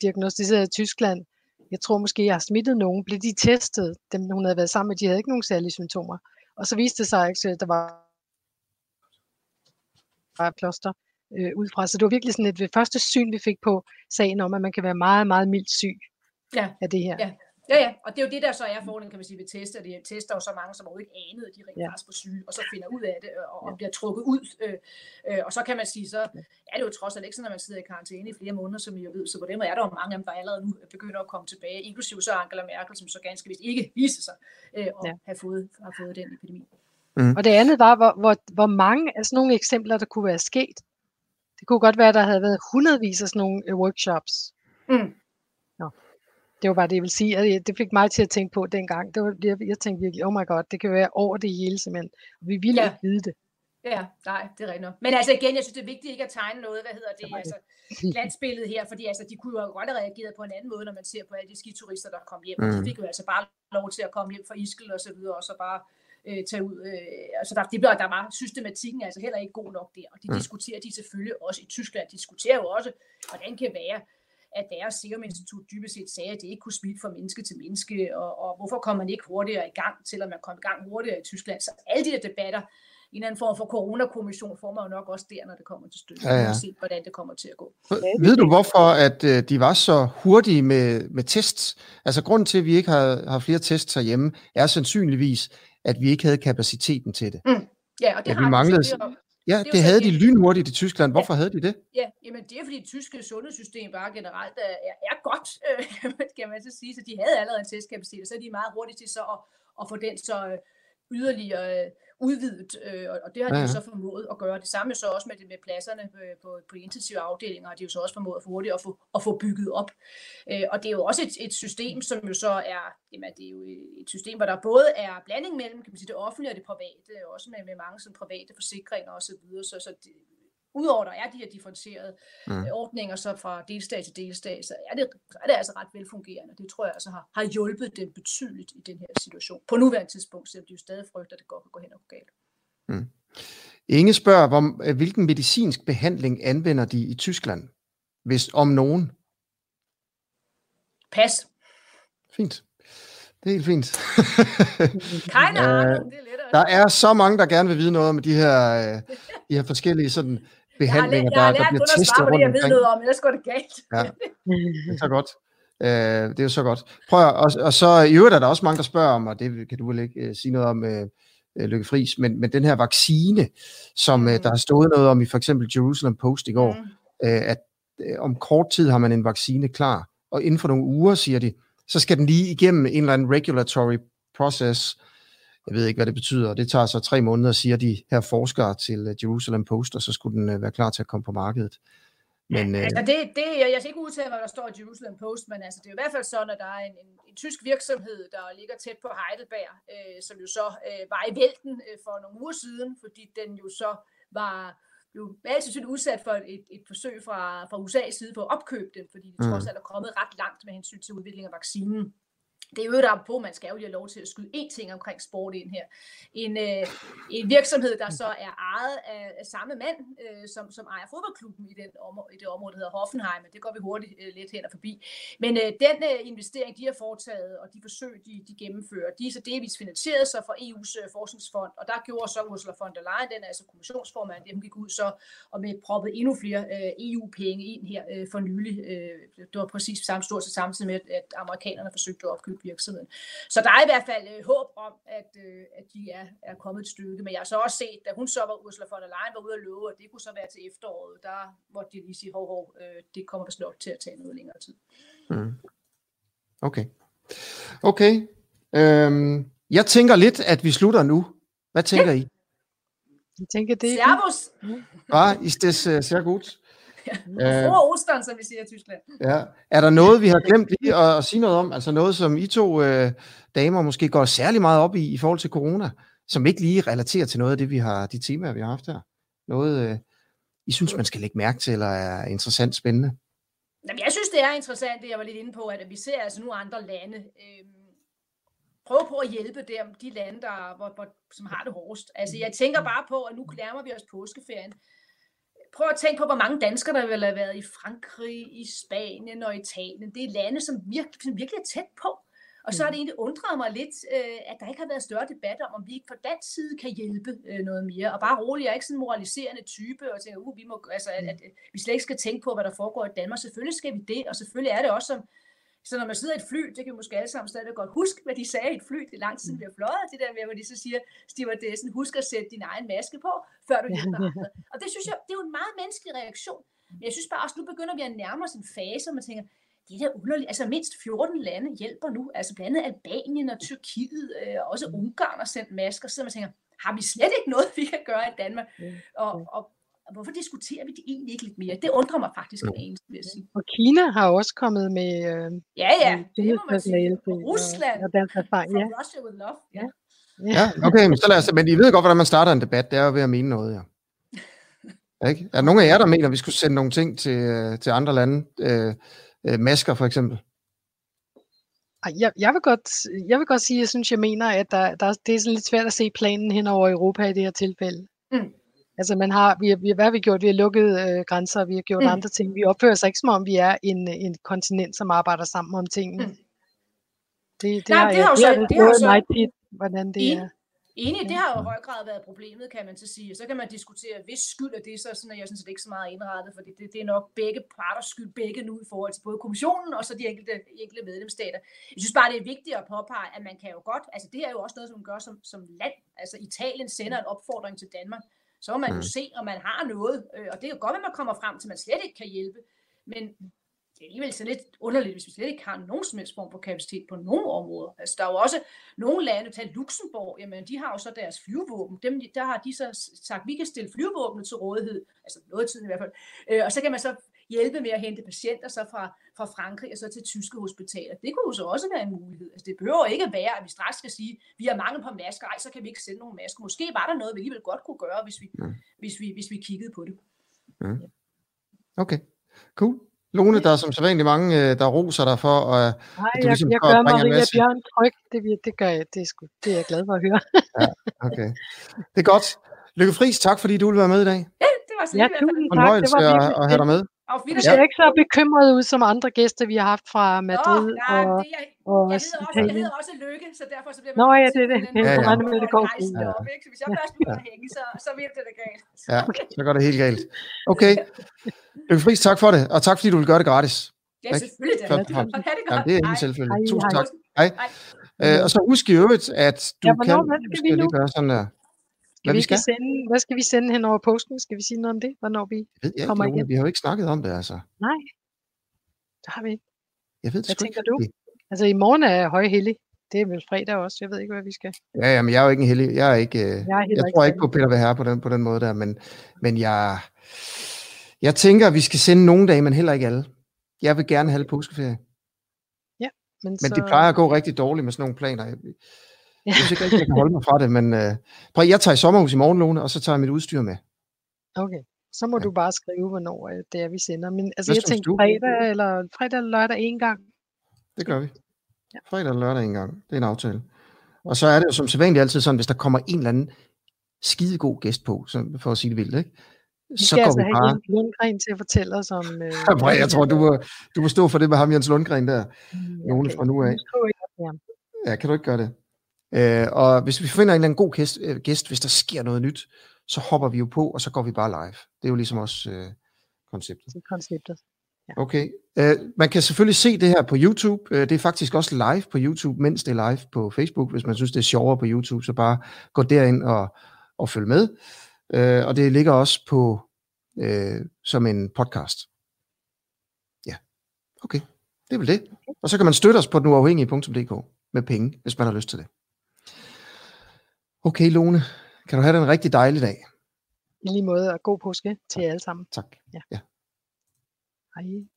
diagnostiseret i Tyskland. Jeg tror måske, jeg har smittet nogen. Blev de testet? Dem, hun havde været sammen med, de havde ikke nogen særlige symptomer. Og så viste det sig, at der var fra kloster øh, udefra. Så det var virkelig sådan et det første syn, vi fik på sagen om, at man kan være meget, meget mildt syg ja. af det her. Ja. Ja, ja, og det er jo det, der så er fordelen, kan man sige, ved tester. De tester jo så mange, som overhovedet ikke anede, de rent ja. faktisk var syge, og så finder ud af det, og, og bliver trukket ud. Øh, øh, og så kan man sige, så er det jo trods alt ikke sådan, at man sidder i karantæne i flere måneder, som I jo ved. Så på den måde er der jo mange af dem, der allerede nu begynder at komme tilbage, inklusive så Angela Merkel, som så ganske vist ikke viste sig øh, at ja. have, fået, have fået den epidemi. Mm. Og det andet var, hvor, hvor, hvor mange af sådan nogle eksempler, der kunne være sket. Det kunne godt være, at der havde været hundredvis af sådan nogle uh, workshops. Mm. Det var bare det, jeg vil sige. Og det fik mig til at tænke på dengang. Det var, jeg, jeg tænkte virkelig, oh my god, det kan være over det hele simpelthen. Og vi ville ja. ikke vide det. Ja, nej, det er rigtigt. Men altså igen, jeg synes, det er vigtigt ikke at tegne noget, hvad hedder det, altså *laughs* glansbilledet her, fordi altså, de kunne jo godt have reageret på en anden måde, når man ser på alle de skiturister, der kom hjem. Mm. De fik jo altså bare lov til at komme hjem fra Iskel og så videre, og så bare øh, tage ud. Øh, altså der, det, der var systematikken altså heller ikke god nok der, og de mm. diskuterer de selvfølgelig også i Tyskland, de diskuterer jo også, hvordan kan være, at deres Serum Institut dybest set sagde, at det ikke kunne smitte fra menneske til menneske, og, og hvorfor kom man ikke hurtigere i gang, selvom man kom i gang hurtigere i Tyskland. Så alle de der debatter, en eller anden form for coronakommission får man jo nok også der, når det kommer til stykket. Ja, ja. Se, hvordan det kommer til at gå. Ved du, hvorfor at øh, de var så hurtige med, med tests? Altså, grunden til, at vi ikke har, har flere tests herhjemme, er sandsynligvis, at vi ikke havde kapaciteten til det. Mm. Ja, og det har vi manglede, det, Ja, det, det havde de lynhurtigt i Tyskland. Hvorfor ja. havde de det? Ja, jamen det er fordi det tyske sundhedssystem bare generelt er, er, er godt, øh, *laughs* kan man så sige. Så de havde allerede en testkapacitet, og så er de meget hurtigt til så at, at få den så øh, yderligere øh, udvidet, øh, og det har de ja, ja. så formået at gøre. Det samme så også med, det, med pladserne øh, på, på intensive afdelinger, har de jo så også formået at få hurtigt at få, at få bygget op. Øh, og det er jo også et, et system, som jo så er, jamen, det er jo et system, hvor der både er blanding mellem kan man sige, det offentlige og det private, også med, med mange sådan, private forsikringer osv., så, videre, så, så det, udover der er de her differentierede mm. ordninger så fra delstat til delstat, så er det, er det altså ret velfungerende. Det tror jeg altså har, har hjulpet dem betydeligt i den her situation. På nuværende tidspunkt, selvom de jo stadig frygter, at det godt kan gå hen og gå galt. Mm. Inge spørger, hvor, hvilken medicinsk behandling anvender de i Tyskland, hvis om nogen? Pas. Fint. Det er helt fint. *laughs* Keine Ahnung, det er lettere. Der er så mange, der gerne vil vide noget om de her, øh, de her forskellige sådan, behandlinger, jeg har lært, der, der bliver testet rundt omkring. Jeg ved noget om, ellers går det galt. Ja, det er så godt. Uh, det er jo så godt. Prøv at, og, og så i øvrigt er der også mange, der spørger om, og det kan du vel ikke uh, sige noget om, uh, Lykke Friis, men, men den her vaccine, som mm. uh, der har stået noget om i for eksempel Jerusalem Post i går, mm. uh, at uh, om kort tid har man en vaccine klar, og inden for nogle uger, siger de, så skal den lige igennem en eller anden regulatory process, jeg ved ikke, hvad det betyder. Det tager så tre måneder, siger de her forskere til øh, Jerusalem Post, og så skulle den øh, være klar til at komme på markedet. Men, ja, øh, altså det, det, jeg, jeg skal ikke udtale, hvad der står i Jerusalem Post, men altså, det er i hvert fald sådan, at der er en, en, en tysk virksomhed, der ligger tæt på Heidelberg, øh, som jo så øh, var i vælten øh, for nogle uger siden, fordi den jo så var jo altid udsat for et, et forsøg fra, fra USA's side på at opkøbe den, fordi det mm. trods alt er kommet ret langt med hensyn til udvikling af vaccinen det er jo der på, man skal jo have lov til at skyde én ting omkring sport ind her. En, øh, en virksomhed, der så er ejet af, af samme mand, øh, som, som ejer fodboldklubben i, den om, i det område, der hedder Hoffenheim. Det går vi hurtigt øh, lidt hen og forbi. Men øh, den øh, investering, de har foretaget, og de forsøg, de, de gennemfører, de er så delvis finansieret sig fra EU's øh, forskningsfond, og der gjorde så Ursula von der Leyen, den er altså kommissionsformand, dem gik ud så og med proppet endnu flere øh, EU-penge ind her øh, for nylig. Øh, det var præcis samme stort så samtidig med, at amerikanerne forsøgte at opkøbe virksomheden. Så der er i hvert fald øh, håb om, at, øh, at de er, er kommet et stykke. Men jeg har så også set, da hun så var Ursula von der Leyen var ude at love, at det kunne så være til efteråret, der måtte de lige sige, hov, hov, øh, det kommer vist nok til at tage noget længere tid. Mm. Okay. Okay. Øhm, jeg tænker lidt, at vi slutter nu. Hvad tænker ja. I? Jeg tænker, det er... Servus! Ja, ist das uh, sehr gut. Ja, øh, Ostern, som vi siger i Tyskland. Ja. Er der noget, vi har glemt lige at, at sige noget om? Altså noget, som I to øh, damer måske går særlig meget op i i forhold til corona, som ikke lige relaterer til noget af det, vi har, de temaer, vi har haft her? Noget, øh, I synes, man skal lægge mærke til, eller er interessant, spændende? Jamen, jeg synes, det er interessant, det jeg var lidt inde på, at vi ser altså nu andre lande øh, prøve på at hjælpe dem, de lande, der, hvor, hvor, som har det hårdest. Altså, jeg tænker bare på, at nu nærmer vi os påskeferien prøv at tænke på, hvor mange danskere, der vil have været i Frankrig, i Spanien og Italien. Det er lande, som virkelig, som virkelig er tæt på. Og så har det mm. egentlig undret mig lidt, øh, at der ikke har været større debat om, om vi ikke fra dansk side kan hjælpe øh, noget mere. Og bare roligt, jeg er ikke sådan en moraliserende type, og tænker, uh, vi, må, altså, at, at, vi slet ikke skal tænke på, hvad der foregår i Danmark. Selvfølgelig skal vi det, og selvfølgelig er det også, som, så når man sidder i et fly, det kan vi måske alle sammen stadig godt huske, hvad de sagde i et fly, det er lang tid, vi har fløjet, det der med, hvor de så siger, stewardessen, husk at sætte din egen maske på, før du hjælper andre. Og det synes jeg, det er jo en meget menneskelig reaktion. Men jeg synes bare også, nu begynder vi at nærme os en fase, hvor man tænker, det er da underligt. Altså mindst 14 lande hjælper nu, altså blandt andet Albanien og Tyrkiet, øh, også Ungarn har sendt masker, så man tænker, har vi slet ikke noget, vi kan gøre i Danmark? Og, og hvorfor diskuterer vi det egentlig ikke lidt mere? Det undrer mig faktisk en anelse, vil jeg sige. Og Kina har også kommet med øh, Ja, ja, det må man sige. Rusland, og, og erfaring, ja. Russia with love. Ja. Ja, okay, men, så lad os, men I ved godt, hvordan man starter en debat. Det er jo ved at mene noget, ja. *laughs* Ikke? Er der nogen af jer, der mener, at vi skulle sende nogle ting til, øh, til andre lande? Øh, øh, masker for eksempel? Jeg, jeg, vil godt, jeg vil godt sige, at jeg synes, jeg mener, at der, der, det er sådan lidt svært at se planen hen over Europa i det her tilfælde. Mm. Altså man har, vi, vi, hvad har vi gjort? Vi har lukket øh, grænser, vi har gjort mm. andre ting. Vi opfører os ikke som om, vi er en, en kontinent, som arbejder sammen om tingene. Mm. Det, det, Nej, har, det har jo så, det, det har så meget tit, hvordan det en, er. Enig, det har jo i høj grad været problemet, kan man så sige. Så kan man diskutere, hvis skyld er det, så sådan er jeg synes ikke så meget indrettet, fordi det, det er nok begge parters skyld, begge nu i forhold til både kommissionen og så de enkelte, enkelte medlemsstater. Jeg synes bare, det er vigtigt at påpege, at man kan jo godt, altså det er jo også noget, som man gør som, som land. Altså Italien sender en opfordring til Danmark, så må man jo mm. se, om man har noget. Øh, og det er jo godt, at man kommer frem til, at man slet ikke kan hjælpe. Men det er alligevel så lidt underligt, hvis vi slet ikke har nogen som helst form for kapacitet på nogen områder. Altså, der er jo også nogle lande, til Luxembourg, jamen, de har jo så deres flyvåben. Dem, der har de så sagt, vi kan stille flyvåbnet til rådighed, altså noget tid i hvert fald. Øh, og så kan man så hjælpe med at hente patienter så fra, fra Frankrig og så til tyske hospitaler. Det kunne jo så også være en mulighed. Altså, det behøver ikke at være, at vi straks skal sige, vi har mangel på masker, ej, så kan vi ikke sende nogle masker. Måske var der noget, vi alligevel godt kunne gøre, hvis vi, mm. hvis vi, hvis vi kiggede på det. Mm. Okay, cool. Lone, der er som sædvanligt mange, øh, der roser dig for. Og, Nej, jeg, ligesom jeg gør Maria Bjørn tryg. Det, det gør jeg. Det er, sgu, det er jeg glad for at høre. ja, okay. Det er godt. Lykke Friis, tak fordi du ville være med i dag. Ja, var så ja, tusind tak. Det var at, at have dig med. Du ser ikke så bekymret ud som andre gæster, vi har haft fra Madrid Nå, nej, og, det, jeg, og jeg, hedder også, jeg hedder også Lykke, så derfor så bliver man... Nå ja, det er det. Ja, ja. Med, det går. Ja. Hvis jeg først begynder at hænge, så, så bliver det da galt. Ja, *laughs* så går det helt galt. Okay. Lykke Friis, tak for det, og tak fordi du vil gøre det gratis. Ja, selvfølgelig. Det, det, det, det, ja, det er ikke selvfølgelig. Tusind tak. Hej. Øh, og så husk i øvrigt, at du ja, kan måske lige gøre sådan der. Hvad, vi skal? Sende, hvad skal vi sende hen over påsken? Skal vi sige noget om det? Hvornår vi jeg ved kommer ikke, igen? Vi har jo ikke snakket om det, altså. Nej, det har vi ikke. Jeg ved det Hvad tænker ikke. du? Altså i morgen er højhellig. Det er vel fredag også. Jeg ved ikke, hvad vi skal. Ja, ja men jeg er jo ikke en hellig. Jeg, er ikke, øh, jeg, er jeg tror ikke på Peter Verherre på den, på den måde der, men, men jeg, jeg tænker, at vi skal sende nogle dage, men heller ikke alle. Jeg vil gerne have påskeferie. Ja, men, men så... det plejer at gå rigtig dårligt med sådan nogle planer. Jeg synes ikke jeg kan holde mig fra det, men uh, prøv, jeg tager i sommerhus i morgen, Lone, og så tager jeg mit udstyr med. Okay, så må ja. du bare skrive, hvornår det er, vi sender. Men altså, Hvad jeg tænker fredag eller, fredag eller lørdag en gang. Det gør vi. Ja. Fredag eller lørdag en gang. Det er en aftale. Og så er det jo som sædvanligt altid sådan, hvis der kommer en eller anden skidegod gæst på, for at sige det vildt, ikke? Vi så går altså vi bare... Jens Lundgren til at fortælle os om... Øh, *laughs* ja, jeg tror, du må, du må stå for det med ham, Jens Lundgren der. Mm, Nogle okay. fra nu af. Ja, kan du ikke gøre det? Øh, og hvis vi finder en eller anden god gæst, øh, gæst, hvis der sker noget nyt, så hopper vi jo på, og så går vi bare live. Det er jo ligesom også øh, konceptet. Det er konceptet. Ja. Okay. Øh, man kan selvfølgelig se det her på YouTube. Øh, det er faktisk også live på YouTube, mens det er live på Facebook. Hvis man synes, det er sjovere på YouTube, så bare gå derind og, og følg med. Øh, og det ligger også på øh, som en podcast. Ja, okay. Det er vel det. Og så kan man støtte os på denuafhængige.dk med penge, hvis man har lyst til det. Okay, Lone. Kan du have en rigtig dejlig dag? I lige måde, og god påske til jer alle sammen. Tak. Ja. ja. Hej.